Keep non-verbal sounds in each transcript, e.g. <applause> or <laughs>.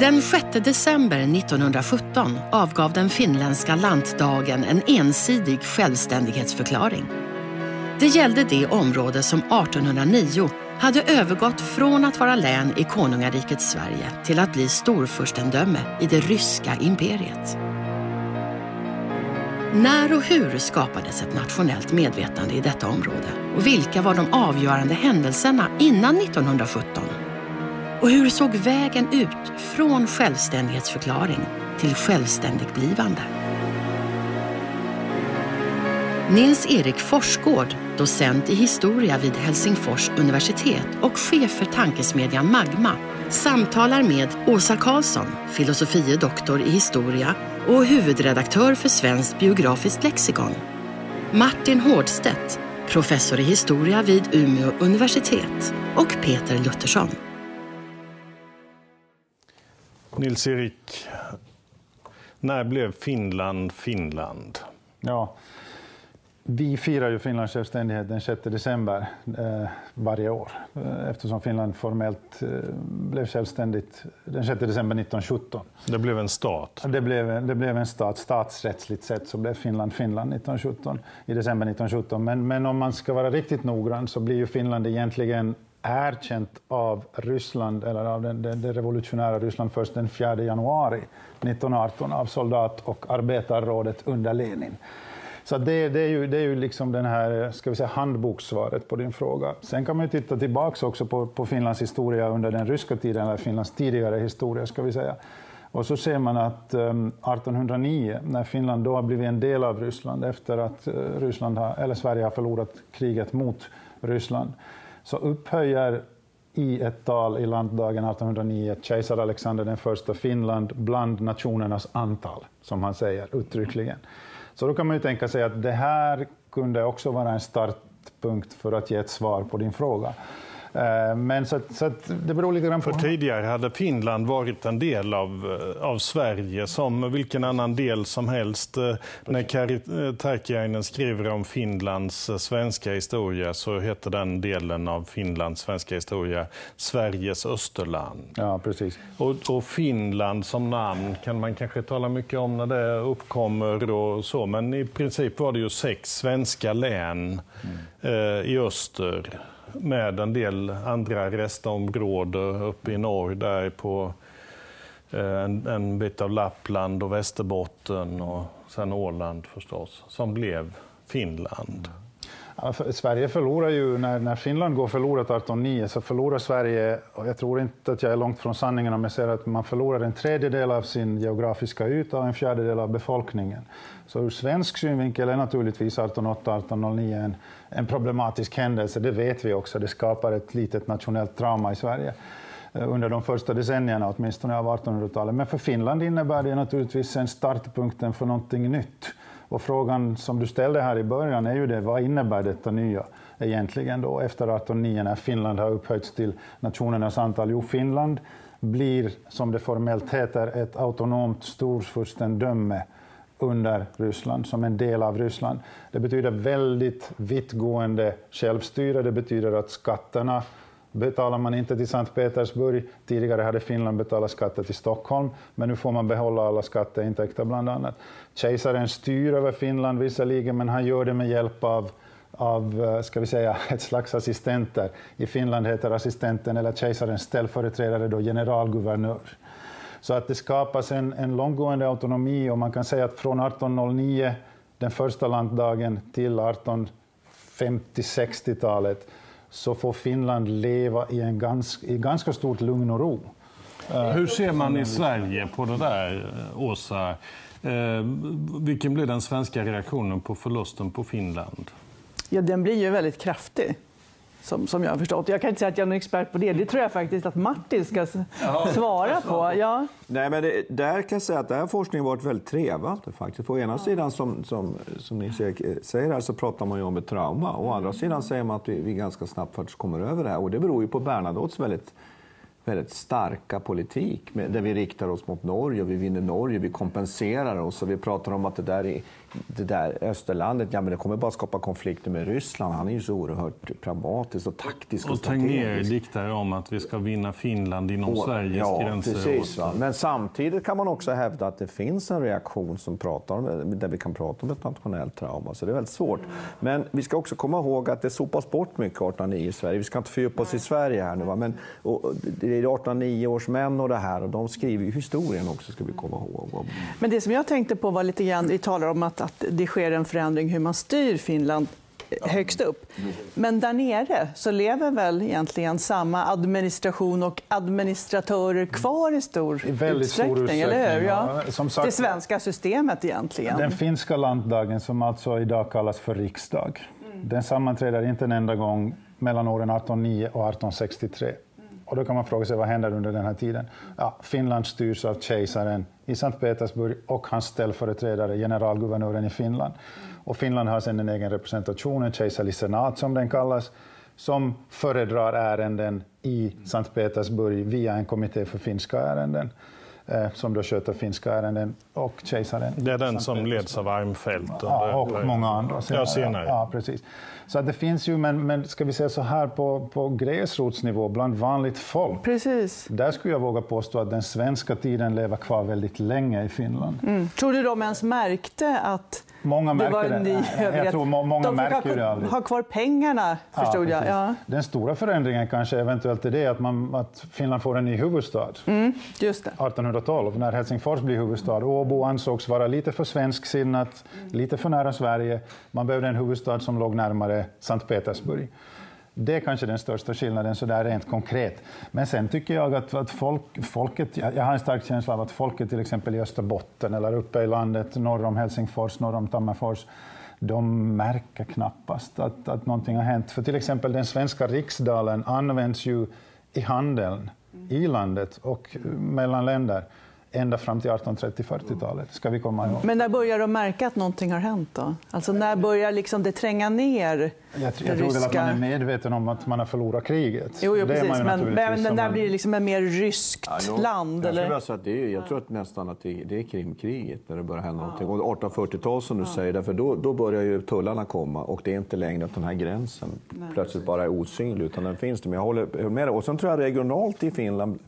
Den 6 december 1917 avgav den finländska lantdagen en ensidig självständighetsförklaring. Det gällde det område som 1809 hade övergått från att vara län i konungariket Sverige till att bli storfurstendöme i det ryska imperiet. När och hur skapades ett nationellt medvetande i detta område? Och vilka var de avgörande händelserna innan 1917? Och hur såg vägen ut från självständighetsförklaring till självständigt blivande? Nils-Erik Forsgård, docent i historia vid Helsingfors universitet och chef för tankesmedjan Magma, samtalar med Åsa Karlsson, filosofie doktor i historia och huvudredaktör för Svenskt biografiskt lexikon. Martin Hårdstedt, professor i historia vid Umeå universitet och Peter Luttersson. Nils-Erik, när blev Finland Finland? Ja, vi firar ju Finlands självständighet den 6 december eh, varje år eh, eftersom Finland formellt eh, blev självständigt den 6 december 1917. Det blev en stat? Det blev, det blev en stat. Statsrättsligt sett så blev Finland Finland 1917, i december 1917. Men, men om man ska vara riktigt noggrann så blir ju Finland egentligen erkänt av Ryssland, eller av det, den, den, revolutionära Ryssland först den 4 januari 1918 av soldat och arbetarrådet under Lenin. Så det, det, är ju, det är ju liksom den här, ska vi säga, handbokssvaret på din fråga. Sen kan man ju titta tillbaka också på, på Finlands historia under den ryska tiden, eller Finlands tidigare historia, ska vi säga. Och så ser man att ehm, um, 1809, när Finland då har blivit en del av Ryssland efter att uh, Ryssland har, eller Sverige har förlorat kriget mot Ryssland, så upphöjer i ett tal i landdagen 1809 kejsar Alexander den första Finland bland nationernas antal, som han säger uttryckligen. Så då kan man ju tänka sig att det här kunde också vara en startpunkt för att ge ett svar på din fråga. Eh, men så, att, så att det beror lite grann på... För tidigare hade Finland varit en del av, eh, av Sverige som vilken annan del som helst. Eh, när Kari Tarkiainen skriver om Finlands svenska historia så heter den delen av Finlands svenska historia Sveriges Österland. Ja, precis. Och, och Finland som namn kan man kanske tala mycket om när det uppkommer och så, men i princip var det ju sex svenska län mm. eh, i öster med en del andra restområden uppe i norr där på eh, en, en bit av Lappland och Västerbotten och sen Åland förstås, som blev Finland. Ja, för Sverige förlorar ju, när, när Finland går förlorat 1809 så förlorar Sverige, och jag tror inte att jag är långt från sanningen om jag säger att man förlorar en tredjedel av sin geografiska yta och en fjärdedel av befolkningen. Så ur svensk synvinkel är naturligtvis 1808-1809 en, en problematisk händelse, det vet vi också. Det skapar ett litet nationellt trauma i Sverige eh, under de första decennierna åtminstone av 1800-talet. Men för Finland innebär det naturligtvis en startpunkten för någonting nytt. Och frågan som du ställde här i början är ju det, vad innebär detta nya egentligen då efter 1809 när Finland har upphöjts till nationernas antal? Jo, Finland blir, som det formellt heter, ett autonomt storfurstendöme under Ryssland, som en del av Ryssland. Det betyder väldigt vittgående självstyre. Det betyder att skatterna betalar man inte till Sankt Petersburg. Tidigare hade Finland betalat skatter till Stockholm, men nu får man behålla alla skatteintäkter bland annat. Kejsaren styr över Finland visserligen, men han gör det med hjälp av av, eh, ska vi säga, <laughs> ett slags assistenter. I Finland heter assistenten eller kejsarens ställföreträdare då generalguvernör. Så att det skapas en, en långgående autonomi och man kan säga att från 1809, den första landdagen, till 1850-60-talet så får Finland leva i, en ganska, i ganska stort lugn och ro. Hur ser man i Sverige på det där, Åsa? Eh, vilken blir den svenska reaktionen på förlusten på Finland? Ja, den blir ju väldigt kraftig. Som, som jag har förstått. Jag kan inte säga att jag är någon expert på det. Det tror jag faktiskt att Martin ska svara på. Ja. Nej, men det, där kan jag säga att där har forskningen varit väldigt trevande. Faktiskt. På ena sidan, som, som, som ni säger här, så pratar man ju om ett trauma. Å andra sidan säger man att vi, vi ganska snabbt faktiskt kommer över det här. Och det beror ju på Bernadottes väldigt väldigt starka politik där vi riktar oss mot Norge och vi vinner Norge, vi kompenserar oss och vi pratar om att det där är det där Österlandet, ja, men det kommer bara skapa konflikter med Ryssland. Han är ju så oerhört pragmatisk och taktisk och, och Tegnér diktar om att vi ska vinna Finland inom och, Sveriges ja, gränser. Precis, va? Men samtidigt kan man också hävda att det finns en reaktion som pratar om, där vi kan prata om ett nationellt trauma. Så det är väldigt svårt. Men vi ska också komma ihåg att det sopas bort mycket 1809 i Sverige. Vi ska inte fördjupa oss i Sverige här nu. Va? Men, och, det är 1809 års män och det här och de skriver ju historien också ska vi komma ihåg. Men det som jag tänkte på var lite grann, vi talar om att att det sker en förändring hur man styr Finland högst upp. Men där nere så lever väl egentligen samma administration och administratörer kvar i stor I väldigt utsträckning, stor utsträckning, eller hur? Ja. Som sagt, det svenska systemet egentligen. Den finska lantdagen, som alltså idag kallas för riksdag, mm. den sammanträder inte en enda gång mellan åren 1809 och 1863. Och då kan man fråga sig vad händer under den här tiden? Ja, Finland styrs av kejsaren i Sankt Petersburg och hans ställföreträdare, generalguvernören i Finland. Och Finland har sedan en egen representation, en kejsarlig senat som den kallas, som föredrar ärenden i Sankt Petersburg via en kommitté för finska ärenden som då sköter finska ärenden och kejsaren. Det är den som leds av Armfelt? Ja, och många andra senare. Ja, senare. Ja, precis. Så det finns ju, men, men ska vi säga så här, på, på gräsrotsnivå, bland vanligt folk, Precis. där skulle jag våga påstå att den svenska tiden lever kvar väldigt länge i Finland. Mm. Tror du de ens märkte att Många märker det. Var en ny det. Jag tror många de märker ha, det ha kvar pengarna, förstod ja, jag. Ja. Den stora förändringen kanske eventuellt är det att, man, att Finland får en ny huvudstad. Mm, just det. 1912 när Helsingfors blev huvudstad. Åbo ansågs vara lite för svensksinnat, lite för nära Sverige. Man behövde en huvudstad som låg närmare Sankt Petersburg. Det är kanske den största skillnaden så där rent konkret. Men sen tycker jag att, att folk, folket, jag har en stark känsla av att folket till exempel i Österbotten eller uppe i landet norr om Helsingfors, norr om Tammerfors, de märker knappast att, att någonting har hänt. För till exempel den svenska riksdalen används ju i handeln i landet och mellan länder ända fram till 1830-40-talet, ska vi komma ihåg. Men när börjar de märka att någonting har hänt då? Alltså när börjar liksom det tränga ner Jag, jag tror ryska... väl att man är medveten om att man har förlorat kriget. Jo, jo precis, men, men när man... blir det liksom ett mer ryskt ja, no, land? Jag, eller? Tror att det är, jag tror att nästan att det, det är Krimkriget när det börjar hända ja. någonting. Och 1840-tal som du ja. säger, därför då, då börjar ju tullarna komma och det är inte längre att den här gränsen Nej, plötsligt bara är osynlig, utan den finns. Men jag håller med dig. Och sen tror jag regionalt i Finland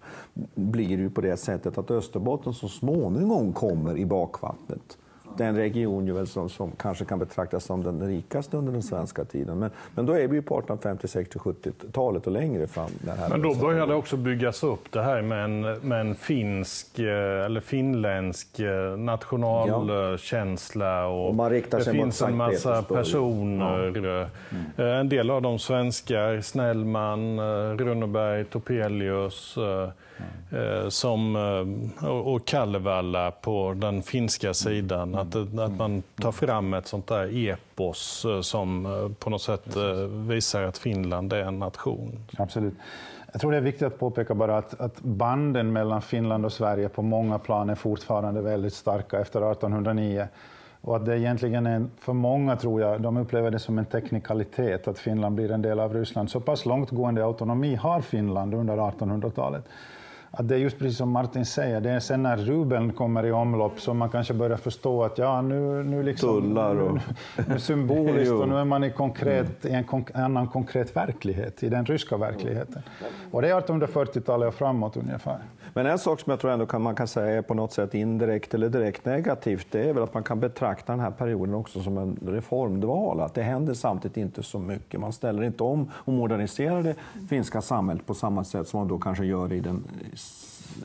blir det ju på det sättet att Österbotten så småningom kommer i bakvattnet den region ju som, som kanske kan betraktas som den rikaste under den svenska tiden. Men, men då är vi ju på 1850, 60, 70-talet och längre fram. men då börjar det också byggas upp det här med en, med en finsk eh, eller finländsk eh, nationalkänsla. Och, och man riktar det sig finns mot en massa personer. Ja. Mm. En del av dem svenskar, Snellman, Runeberg, Topelius. Mm. Som, och Kalevala på den finska sidan. Att, att man tar fram ett sånt där epos som på något sätt visar att Finland är en nation. Absolut. Jag tror det är viktigt att påpeka bara att, att, banden mellan Finland och Sverige på många plan är fortfarande väldigt starka efter 1809. Och att det egentligen är, för många tror jag, de upplever det som en teknikalitet att Finland blir en del av Ryssland. Så pass långtgående autonomi har Finland under 1800-talet att det är just precis som Martin säger, det är sen när rubeln kommer i omlopp som man kanske börjar förstå att ja, nu, nu liksom... Tullar och... Nu, <laughs> nu symboliskt <laughs> och nu är man i, konkret, i en konk annan konkret verklighet, i den ryska verkligheten. Och det är 1840-talet och framåt ungefär. Men en sak som jag tror ändå kan, man kan säga är på något sätt indirekt eller direkt negativt, det är väl att man kan betrakta den här perioden också som en reformdval. Att det händer samtidigt inte så mycket. Man ställer inte om och moderniserar det finska samhället på samma sätt som man då kanske gör i den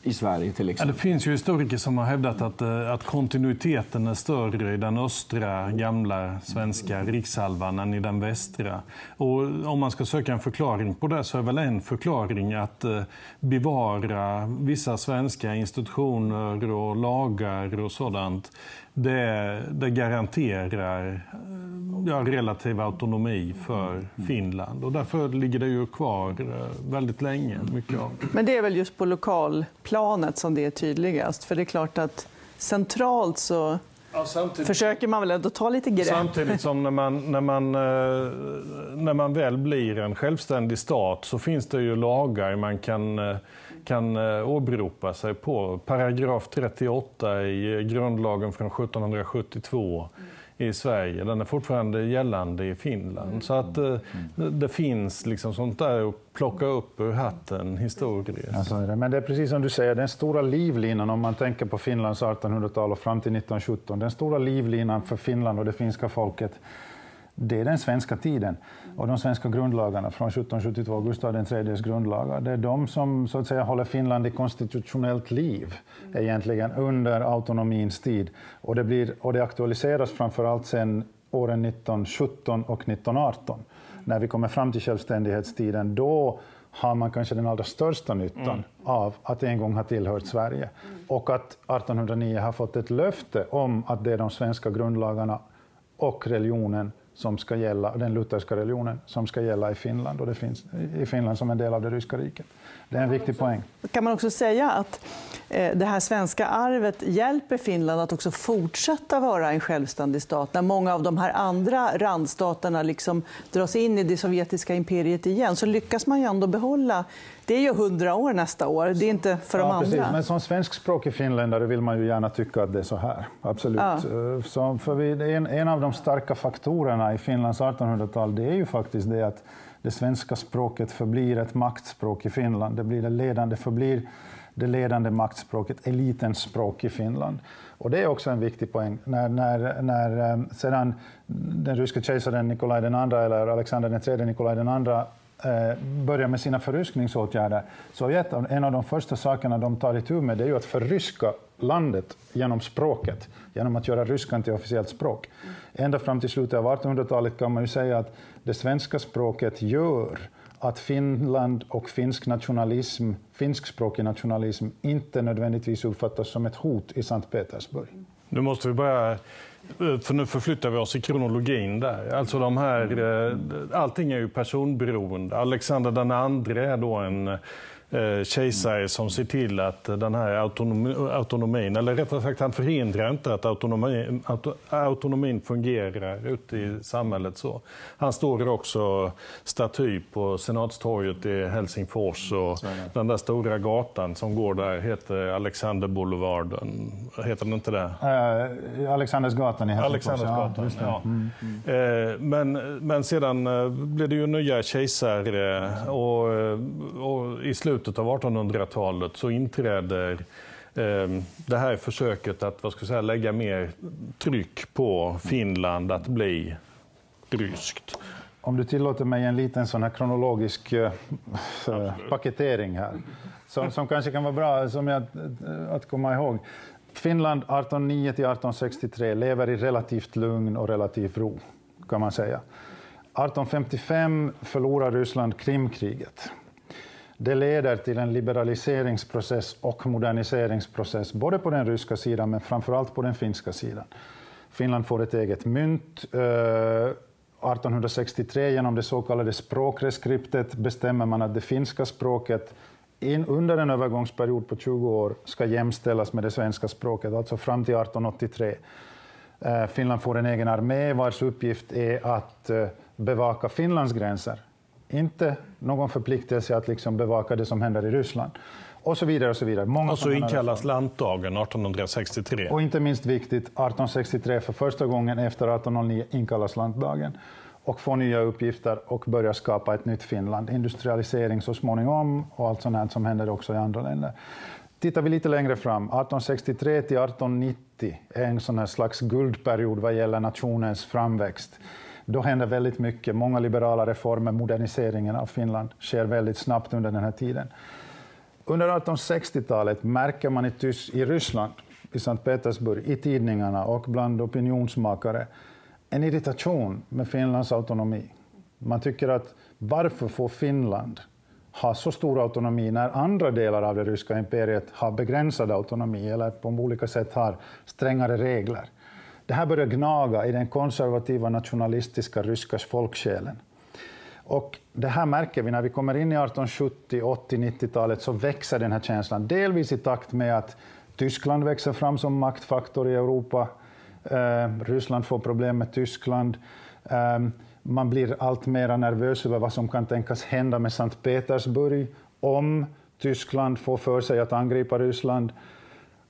i Sverige till exempel? Ja, det finns ju historiker som har hävdat att, eh, att kontinuiteten är större i den östra gamla svenska rikshalvan än i den västra. Och om man ska söka en förklaring på det så är väl en förklaring att eh, bevara vissa svenska institutioner och lagar och sådant det, det garanterar eh, ja, relativ autonomi för Finland. Och därför ligger det ju kvar eh, väldigt länge. Mycket av. Men det är väl just på lokalplanet som det är tydligast? För det är klart att centralt så Ja, försöker man väl ändå ta lite grepp? Samtidigt som när man, när, man, eh, när man väl blir en självständig stat så finns det ju lagar man kan kan eh, åberopa sig på. Paragraf 38 i grundlagen från 1772 i Sverige. Den är fortfarande gällande i Finland. Så att eh, det finns liksom sånt där att plocka upp ur hatten historiskt. Alltså, men det är precis som du säger, den stora livlinan om man tänker på Finlands 1800-tal och fram till 1917. Den stora livlinan för Finland och det finska folket det är den svenska tiden och de svenska grundlagarna från 1772, Gustav IIIs grundlagar. Det är de som så att säga håller Finland i konstitutionellt liv egentligen under autonomins tid. Och det, blir, och det aktualiseras framförallt sen åren 1917 och 1918. När vi kommer fram till självständighetstiden, då har man kanske den allra största nyttan mm. av att en gång ha tillhört Sverige. Och att 1809 har fått ett löfte om att det är de svenska grundlagarna och religionen som ska gälla, den lutherska religionen som ska gälla i Finland och det finns i Finland som en del av det ryska riket. Det är en viktig poäng. Kan man också säga att eh, det här svenska arvet hjälper Finland att också fortsätta vara en självständig stat när många av de här andra randstaterna liksom dras in i det sovjetiska imperiet igen så lyckas man ju ändå behålla det är ju hundra år nästa år, det är inte för de precis. andra. Men som svenskspråkig finländare vill man ju gärna tycka att det är så här. Absolut. Ja. Eh, så för vi, en, en av de starka faktorerna i Finlands 1800-tal det är ju faktiskt det att det svenska språket förblir ett maktspråk i Finland. Det blir det ledande, förblir det ledande maktspråket, elitens språk i Finland. Och det är också en viktig poäng. När, när, när eh, sedan den ryske kejsaren Nikolaj II, eller Alexander III Nikolaj II, Eh, börjar med sina förryskningsåtgärder, Sovjet, en av de första sakerna de tar itu med det är ju att förryska landet genom språket, genom att göra ryskan till officiellt språk. Ända fram till slutet av 1800-talet kan man ju säga att det svenska språket gör att Finland och finsk nationalism, finskspråkig nationalism inte nödvändigtvis uppfattas som ett hot i Sankt Petersburg. Nu måste vi börja för nu förflyttar vi oss i kronologin där. Alltså de här, eh, allting är ju personberoende. Alexander den andre är då en Eh, kejsare som ser till att den här autonomin, eller rättare sagt han förhindrar inte att autonomin, autonomin fungerar ute i samhället. Så. Han står också staty på Senatstorget i Helsingfors och den där stora gatan som går där heter Alexanderboulevarden. Heter den inte det? Uh, Alexandersgatan i Helsingfors. Alexandersgatan, ja. Mm. Mm. Men, men sedan blev det ju nya kejsare och, och i slutet slutet av 1800-talet så inträder eh, det här försöket att vad ska säga, lägga mer tryck på Finland att bli ryskt. Om du tillåter mig en liten sån här kronologisk äh, paketering här, som, som kanske kan vara bra som jag, att komma ihåg. Finland 1809 till 1863 lever i relativt lugn och relativ ro, kan man säga. 1855 förlorar Ryssland Krimkriget. Det leder till en liberaliseringsprocess och moderniseringsprocess, både på den ryska sidan men framförallt på den finska sidan. Finland får ett eget mynt. Eh, 1863 genom det så kallade språkreskriptet bestämmer man att det finska språket in, under en övergångsperiod på 20 år ska jämställas med det svenska språket, alltså fram till 1883. Eh, Finland får en egen armé vars uppgift är att eh, bevaka Finlands gränser inte någon förpliktelse att liksom bevaka det som händer i Ryssland. Och så vidare. Och så vidare. Många och så inkallas lantdagen 1863. Och inte minst viktigt, 1863 för första gången efter 1809 inkallas lantdagen och får nya uppgifter och börjar skapa ett nytt Finland. Industrialisering så småningom och allt sånt som händer också i andra länder. Tittar vi lite längre fram, 1863 till 1890 är en sån här slags guldperiod vad gäller nationens framväxt. Då händer väldigt mycket. Många liberala reformer, moderniseringen av Finland sker väldigt snabbt under den här tiden. Under 1860-talet märker man i, Tys i Ryssland, i Sankt Petersburg, i tidningarna och bland opinionsmakare en irritation med Finlands autonomi. Man tycker att varför får Finland ha så stor autonomi när andra delar av det ryska imperiet har begränsad autonomi eller på olika sätt har strängare regler? Det här börjar gnaga i den konservativa nationalistiska ryska folksjälen. Och det här märker vi när vi kommer in i 1870, 80, 90-talet så växer den här känslan. Delvis i takt med att Tyskland växer fram som maktfaktor i Europa. Eh, Ryssland får problem med Tyskland. Eh, man blir allt mer nervös över vad som kan tänkas hända med Sankt Petersburg om Tyskland får för sig att angripa Ryssland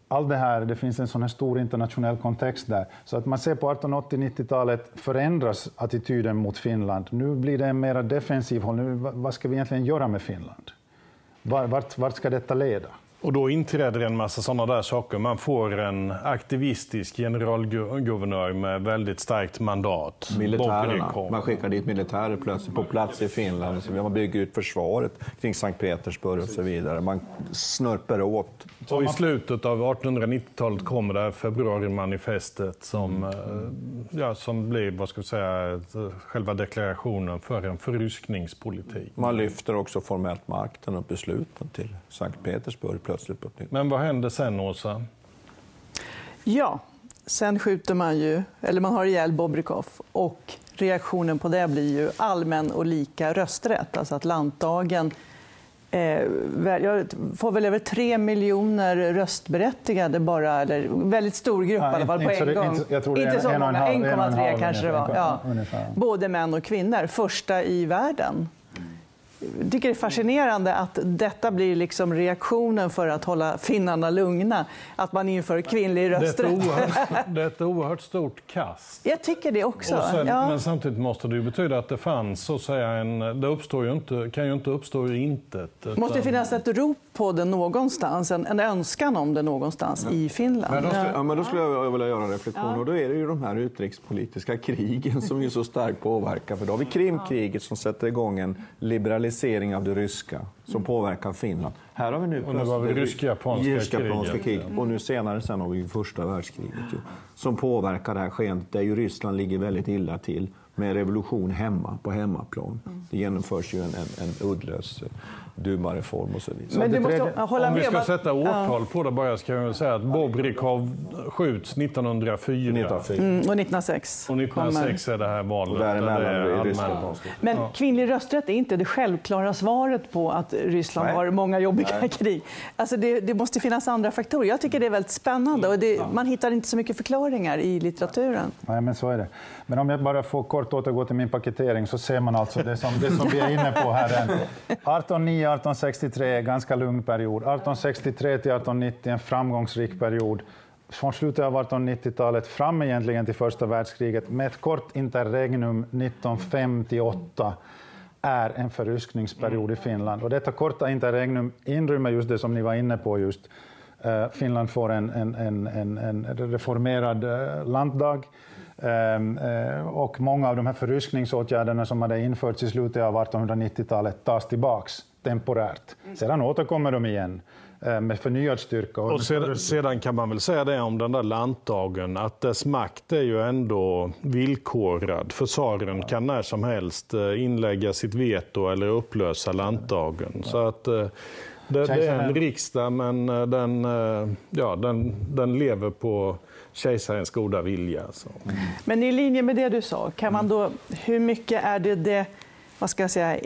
allt det här, det finns en sån här stor internationell kontext där. Så att man ser på 1880-90-talet förändras attityden mot Finland. Nu blir det en mer defensiv hållning. Vad ska vi egentligen göra med Finland? Vart, vart ska detta leda? Och då inträder en massa sådana där saker. Man får en aktivistisk generalguvernör med väldigt starkt mandat. Militärerna. Man skickar dit militärer plötsligt på plats i Finland. Man bygger ut försvaret kring Sankt Petersburg och så vidare. Man snörper åt. Och I slutet av 1890-talet kommer det här februarimanifestet som, mm. ja, som blir vad ska vi säga, själva deklarationen för en förryskningspolitik. Man lyfter också formellt makten och besluten till Sankt Petersburg plötsligt på ett nytt. Men vad händer sen, Åsa? Ja, sen skjuter man ju, eller man har ihjäl Bobrikov och reaktionen på det blir ju allmän och lika rösträtt, alltså att lantdagen eh, jag får väl över tre miljoner röstberättigade bara, eller väldigt stor grupp ja, i alla fall på en gång. Inte så många, 1,3 kanske det var. Ja. Både män och kvinnor, första i världen jag tycker det är fascinerande att detta blir liksom reaktionen för att hålla finnarna lugna, att man inför kvinnlig rösträtt. Det är ett oerhört, <laughs> det är ett oerhört stort kast. Jag tycker det också. Sen, ja. Men samtidigt måste det ju betyda att det fanns, så att säga, en, det uppstår ju inte, kan ju inte uppstå ur intet. Det måste finnas ett rop på det någonstans, en, en önskan om det någonstans ja. i Finland. Men då, skulle, ja, men då skulle jag vilja göra en reflektion, och då är det ju de här utrikespolitiska <laughs> krigen som ju så starkt påverkar. För då har vi Krimkriget som sätter igång en liberalisering liberalisering av det ryska som påverkar Finland. Här har vi nu, och nu har vi rysk-japanska rysk kriget. Och nu senare sen har vi första världskriget ju, som påverkar det här skeendet där ju Ryssland ligger väldigt illa till med revolution hemma, på hemmaplan. Det genomförs ju en, en, en uddlös dumareform och så vidare. Men du måste hålla Om vi ska sätta årtal på det bara, ska jag säga att Bobrikov skjuts 1904. 1904. Mm, och 1906. Och 1906 kommer. är det här valet. Och däremellan är Men kvinnlig rösträtt är inte det självklara svaret på att Ryssland Nej. har många jobbiga Nej. krig. Alltså det, det, måste finnas andra faktorer. Jag tycker det är väldigt spännande och det, man hittar inte så mycket förklaringar i litteraturen. Nej, men så är det. Men om jag bara får kort återgå till min paketering så ser man alltså det som, det som vi är inne på här. 1809 1863, ganska lugn period. 1863 till 1890, en framgångsrik period. Från slutet av 1890-talet fram egentligen till första världskriget med ett kort interregnum 1958 är en förryskningsperiod i Finland. Och detta korta interregnum inrymmer just det som ni var inne på. just. Eh, Finland får en, en, en, en reformerad eh, landdag. Och många av de här förryskningsåtgärderna som hade införts i slutet av 1890-talet tas tillbaks temporärt. Sedan återkommer de igen eh, med förnyad styrka. Och sedan, sedan, kan man väl säga det om den där lantdagen, att dess makt är ju ändå villkorad. För tsaren kan när som helst eh, inlägga sitt veto eller upplösa lantdagen. Så att, det, det är en riksdag, men den, ja, den, den lever på kejsarens goda vilja. Så. Men i linje med det du sa, kan man då, hur mycket är det, det vad ska jag säga,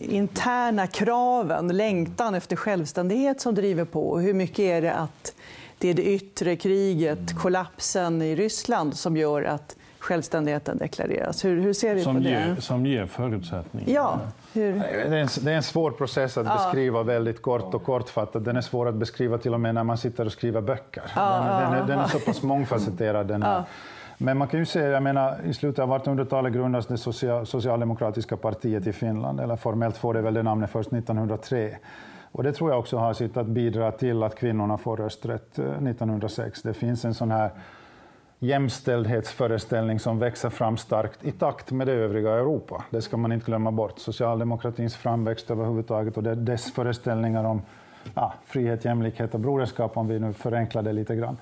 interna kraven, längtan efter självständighet som driver på? Och hur mycket är det att det är det yttre kriget, kollapsen i Ryssland som gör att självständigheten deklareras? Hur, hur ser vi som på det? Ger, som ger förutsättningar? Ja. Hur? Det, är en, det är en svår process att ja. beskriva väldigt kort och kortfattat. Den är svår att beskriva till och med när man sitter och skriver böcker. Ja, den, den, är, den, är, så pass mångfacetterad. Den här. Men man kan ju säga, jag menar, i slutet av 1800-talet grundas det social, socialdemokratiska partiet i Finland, eller formellt får det väl det namnet först 1903. Och det tror jag också har sitt att bidra till att kvinnorna får rösträtt 1906. Eh, det finns en sån här jämställdhetsföreställning som växer fram starkt i takt med det övriga Europa. Det ska man inte glömma bort. Socialdemokratins framväxt överhuvudtaget och dess föreställningar om ja, frihet, jämlikhet och broderskap, om vi nu förenklar det lite grann.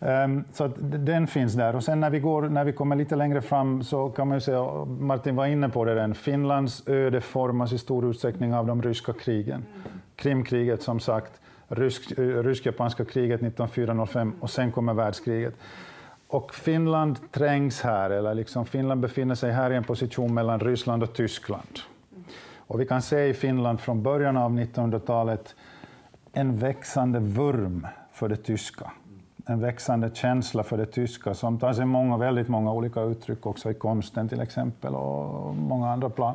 Ehm, så den finns där. Och sen när vi, går, när vi kommer lite längre fram så kan man ju säga, Martin var inne på det redan, Finlands öde formas i stor utsträckning av de ryska krigen. Krimkriget som sagt, rysk, eh, rysk-japanska kriget 1904-05 och sen kommer världskriget. Och Finland trängs här, eller liksom Finland befinner sig här i en position mellan Ryssland och Tyskland. Och vi kan se i Finland från början av 1900-talet en växande vurm för det tyska. En växande känsla för det tyska som tar sig många, väldigt många olika uttryck också i konsten till exempel och många andra plan.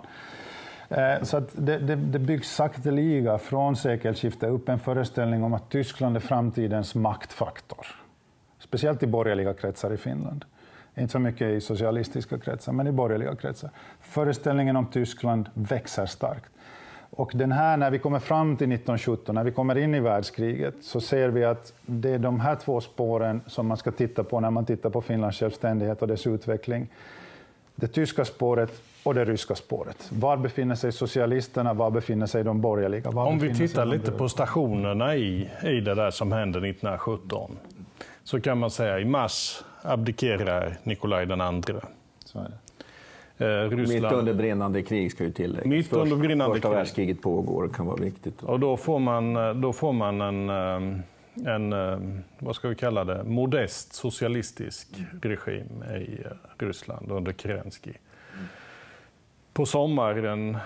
Eh, så att det, det, det byggs sakteliga från sekelskiftet upp en föreställning om att Tyskland är framtidens maktfaktor. Speciellt i borgerliga kretsar i Finland. Inte så mycket i socialistiska kretsar, men i borgerliga kretsar. Föreställningen om Tyskland växer starkt. Och den här, när vi kommer fram till 1917, när vi kommer in i världskriget, så ser vi att det är de här två spåren som man ska titta på när man tittar på Finlands självständighet och dess utveckling. Det tyska spåret och det ryska spåret. Var befinner sig socialisterna? Var befinner sig de borgerliga? Om vi tittar lite på stationerna i, i det där som hände 1917, så kan man säga i mars abdikerar Nikolaj den andre. Så är det. Eh, Ryssland. Mitt under brinnande krig ska ju tilläggas. Mitt under brinnande Första krig. världskriget pågår, kan vara viktigt. Och då får man, då får man en, eh, en, eh, vad ska vi kalla det, modest socialistisk regim i Ryssland under Kerensky. På sommaren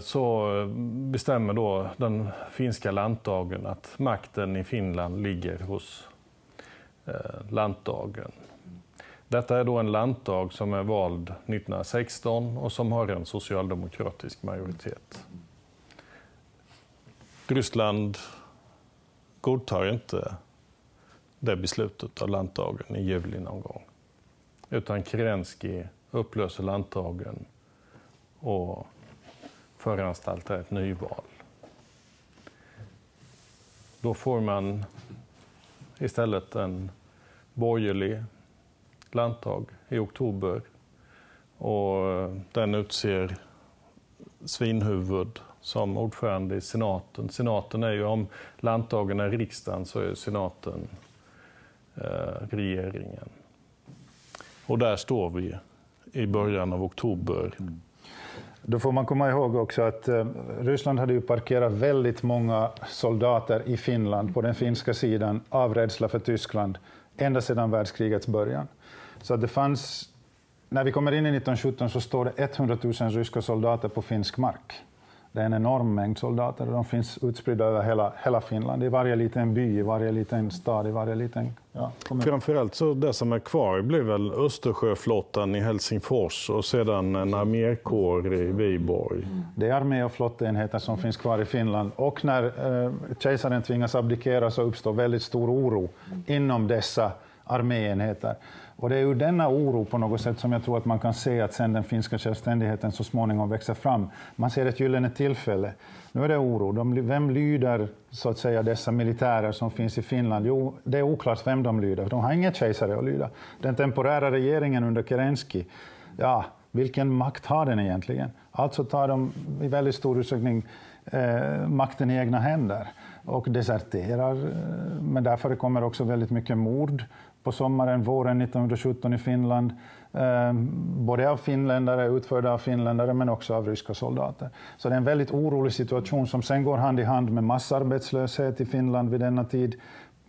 så bestämmer då den finska landdagen att makten i Finland ligger hos Eh, landdagen. Detta är då en lantdag som är vald 1916 och som har en socialdemokratisk majoritet. Ryssland godtar inte det beslutet av lantdagen i juli någon gång. Utan Kerensky upplöser lantdagen och föranstaltar ett nyval. Då får man istället en borgerlig landtag i oktober. Och eh, den utser Svinhuvud som ordförande i senaten. Senaten är ju, om landtagen är riksdagen så är senaten eh, regeringen. Och där står vi i början av oktober. Mm. Då får man komma ihåg också att eh, Ryssland hade ju parkerat väldigt många soldater i Finland på den finska sidan av rädsla för Tyskland ända sedan världskrigets början. Så det fanns, när vi kommer in i 1917 så står det 100 000 ryska soldater på finsk mark. Det är en enorm mängd soldater och de finns utspridda över hela, hela Finland, i varje liten by, i varje liten stad, i varje liten ja, kommun. Framförallt så det som är kvar blir väl Östersjöflottan i Helsingfors och sedan en armékår i Viborg. Mm. Det är armé och flotteenheter som finns kvar i Finland och när eh, kejsaren tvingas abdikera så uppstår väldigt stor oro inom dessa arméenheter. Och det är ur denna oro på något sätt som jag tror att man kan se att sen den finska självständigheten så småningom växer fram. Man ser ett gyllene tillfälle. Nu är det oro. De, vem lyder så att säga dessa militärer som finns i Finland? Jo, det är oklart vem de lyder. De har ingen kejsare att lyda. Den temporära regeringen under Kerensky, ja, vilken makt har den egentligen? Alltså tar de i väldigt stor utsträckning eh, makten i egna händer och deserterar. Eh, men där förekommer också väldigt mycket mord på sommaren, våren 1917 i Finland. Eh, både av finländare, utförda av finländare, men också av ryska soldater. Så det är en väldigt orolig situation som sen går hand i hand med massarbetslöshet i Finland vid denna tid.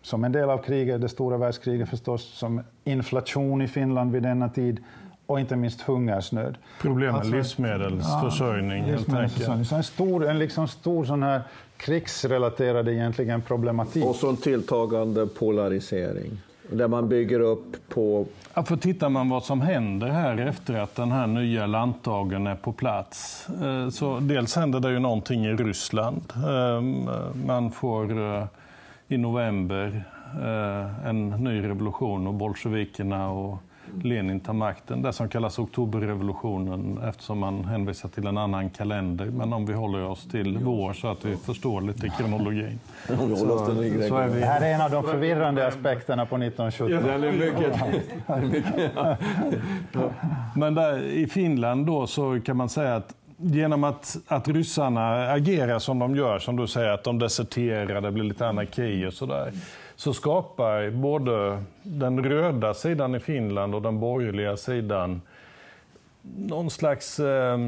Som en del av kriget, det stora världskriget förstås, som inflation i Finland vid denna tid och inte minst hungersnöd. Problem med alltså, livsmedelsförsörjning ja, helt enkelt. Så en stor, en liksom stor sån här krigsrelaterad egentligen problematik. Och så en tilltagande polarisering. Där man bygger upp på... Ja, för tittar man vad som händer här efter att den här nya landtagen är på plats. Eh, så dels händer det ju någonting i Ryssland. Ehm, man får eh, i november eh, en ny revolution och bolsjevikerna och Lenin tar makten. Det som kallas oktoberrevolutionen eftersom man hänvisar till en annan kalender. Men om vi håller oss till vår så att vi förstår lite kronologin. <laughs> så, så är vi. Det här är en av de förvirrande aspekterna på 1970. Ja, den är mycket, <laughs> Men där, i Finland då så kan man säga att genom att, att ryssarna agerar som de gör, som du säger, att de deserterar, det blir lite anarki och sådär, så skapar både den röda sidan i Finland och den borgerliga sidan någon slags eh,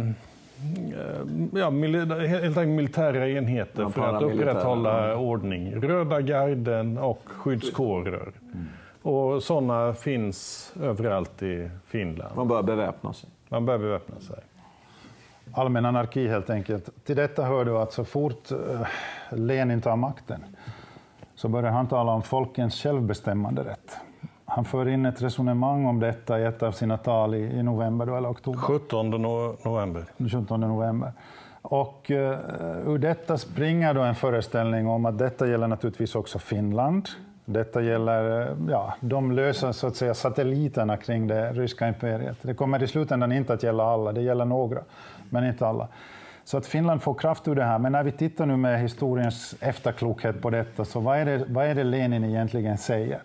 ja, helt enkelt militära enheter ja, för att upprätthålla ordning. Röda garden och skyddskårer. Mm. Och sådana finns överallt i Finland. Man bör beväpna sig. Man bör beväpna sig. Allmän anarki helt enkelt. Till detta hör du att så fort uh, Lenin tar makten så börjar han tala om folkens självbestämmande rätt. Han för in ett resonemang om detta i ett av sina tal i, i november då, eller oktober. 17 november. 17 november. Och uh, ur detta springer då en föreställning om att detta gäller naturligtvis också Finland. Detta gäller eh, ja, de lösa så att säga, satelliterna kring det ryska imperiet. Det kommer i slutändan inte att gälla alla, det gäller några, men inte alla. Så att Finland får kraft ur det här. Men när vi tittar nu med historiens efterklokhet på detta, så vad är det, vad är det Lenin egentligen säger?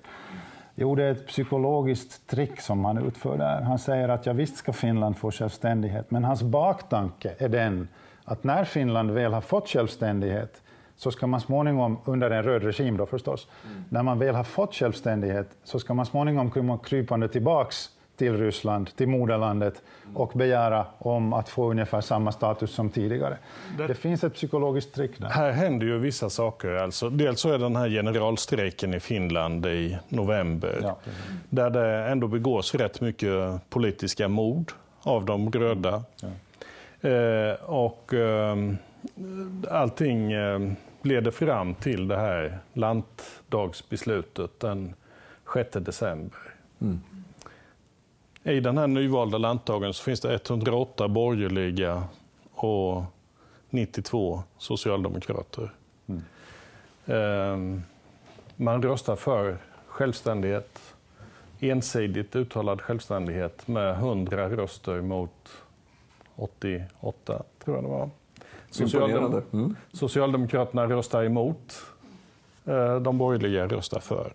Jo, det är ett psykologiskt trick som han utför där. Han säger att ja, visst ska Finland få självständighet, men hans baktanke är den att när Finland väl har fått självständighet så ska man småningom, under en röd regim då förstås, mm. när man väl har fått självständighet så ska man småningom komma krypande tillbaks till Ryssland, till moderlandet och begära om att få ungefär samma status som tidigare. Det, det finns ett psykologiskt trick där. Här händer ju vissa saker. Alltså, dels så är den här generalstrejken i Finland i november, ja, där det ändå begås rätt mycket politiska mord av de röda. Ja. Eh, och eh, allting eh, leder fram till det här lantdagsbeslutet den 6 december. Mm. I den här nyvalda lantdagen så finns det 108 borgerliga och 92 socialdemokrater. Mm. Ehm, man röstar för självständighet, ensidigt uttalad självständighet med 100 röster mot 88, tror jag det var. Socialdem mm. Socialdemokraterna röstar emot, eh, de borgerliga röstar för.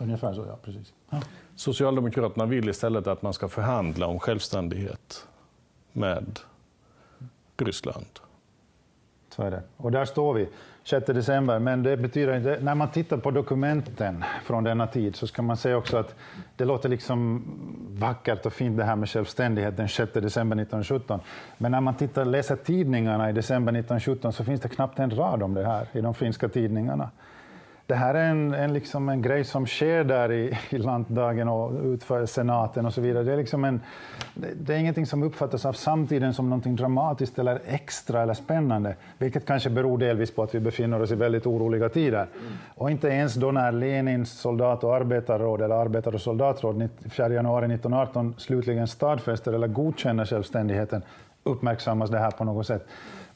Ungefär så, ja. Precis. Ja. Socialdemokraterna vill istället att man ska förhandla om självständighet med Ryssland. Så är det. Och där står vi, 6 december. Men det betyder inte, när man tittar på dokumenten från denna tid så ska man säga också att det låter liksom vackert och fint det här med självständighet den 6 december 1917. Men när man tittar, läser tidningarna i december 1917 så finns det knappt en rad om det här i de finska tidningarna det här är en, en, liksom en grej som sker där i, i lantdagen och utför senaten och så vidare. Det är, liksom en, det, det är ingenting som uppfattas av samtiden som någonting dramatiskt eller extra eller spännande, vilket kanske beror delvis på att vi befinner oss i väldigt oroliga tider. Mm. Och inte ens då när Lenins soldat och arbetarråd, eller arbetar och soldatråd, 4 januari 1918 slutligen stadfäster eller godkänner självständigheten uppmärksammas det här på något sätt.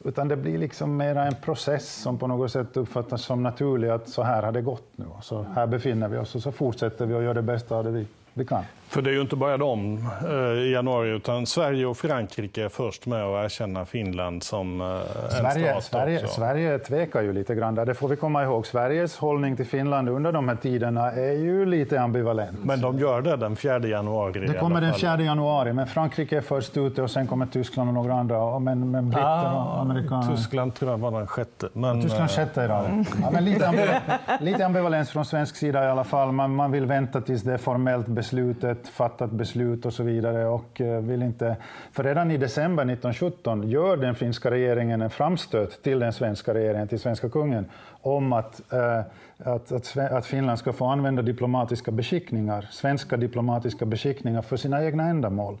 Utan det blir liksom mera en process som på något sätt uppfattas som naturlig, att så här har det gått nu. Så här befinner vi oss och så fortsätter vi och gör det bästa av det vi vi kan. För det är ju inte bara de eh, i januari, utan Sverige och Frankrike är först med att erkänna Finland som eh, en Sverige, stat Sverige, också. Sverige tvekar ju lite grann där, det får vi komma ihåg. Sveriges hållning till Finland under de här tiderna är ju lite ambivalent. Men de gör det den 4 januari? Det kommer den 4 januari, men Frankrike är först ute och sen kommer Tyskland och några andra, men, men britter ah, och amerikaner. Tyskland tror jag var den sjätte. Men, Tyskland eh, sjätte idag. Mm. Ja, men lite, ambivalens, lite ambivalens från svensk sida i alla fall. Man, man vill vänta tills det är formellt beslutet fattat beslut och så vidare. Och eh, vill inte, för redan i december 1917 gör den finska regeringen en framstöt till den svenska regeringen, till svenska kungen, om att, eh, att, att, att Finland ska få använda diplomatiska beskickningar, svenska diplomatiska beskickningar för sina egna ändamål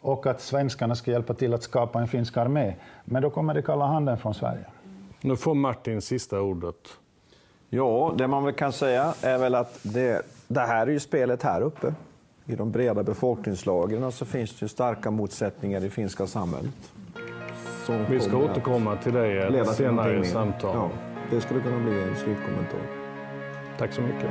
och att svenskarna ska hjälpa till att skapa en finsk armé. Men då kommer det kalla handen från Sverige. Nu får Martin sista ordet. Ja, det man väl kan säga är väl att det, det här är ju spelet här uppe i de breda befolkningslagren så finns det starka motsättningar i finska samhället. Vi ska återkomma till det i ett senare samtal. Ja, det skulle kunna bli en slutkommentar. Tack så mycket.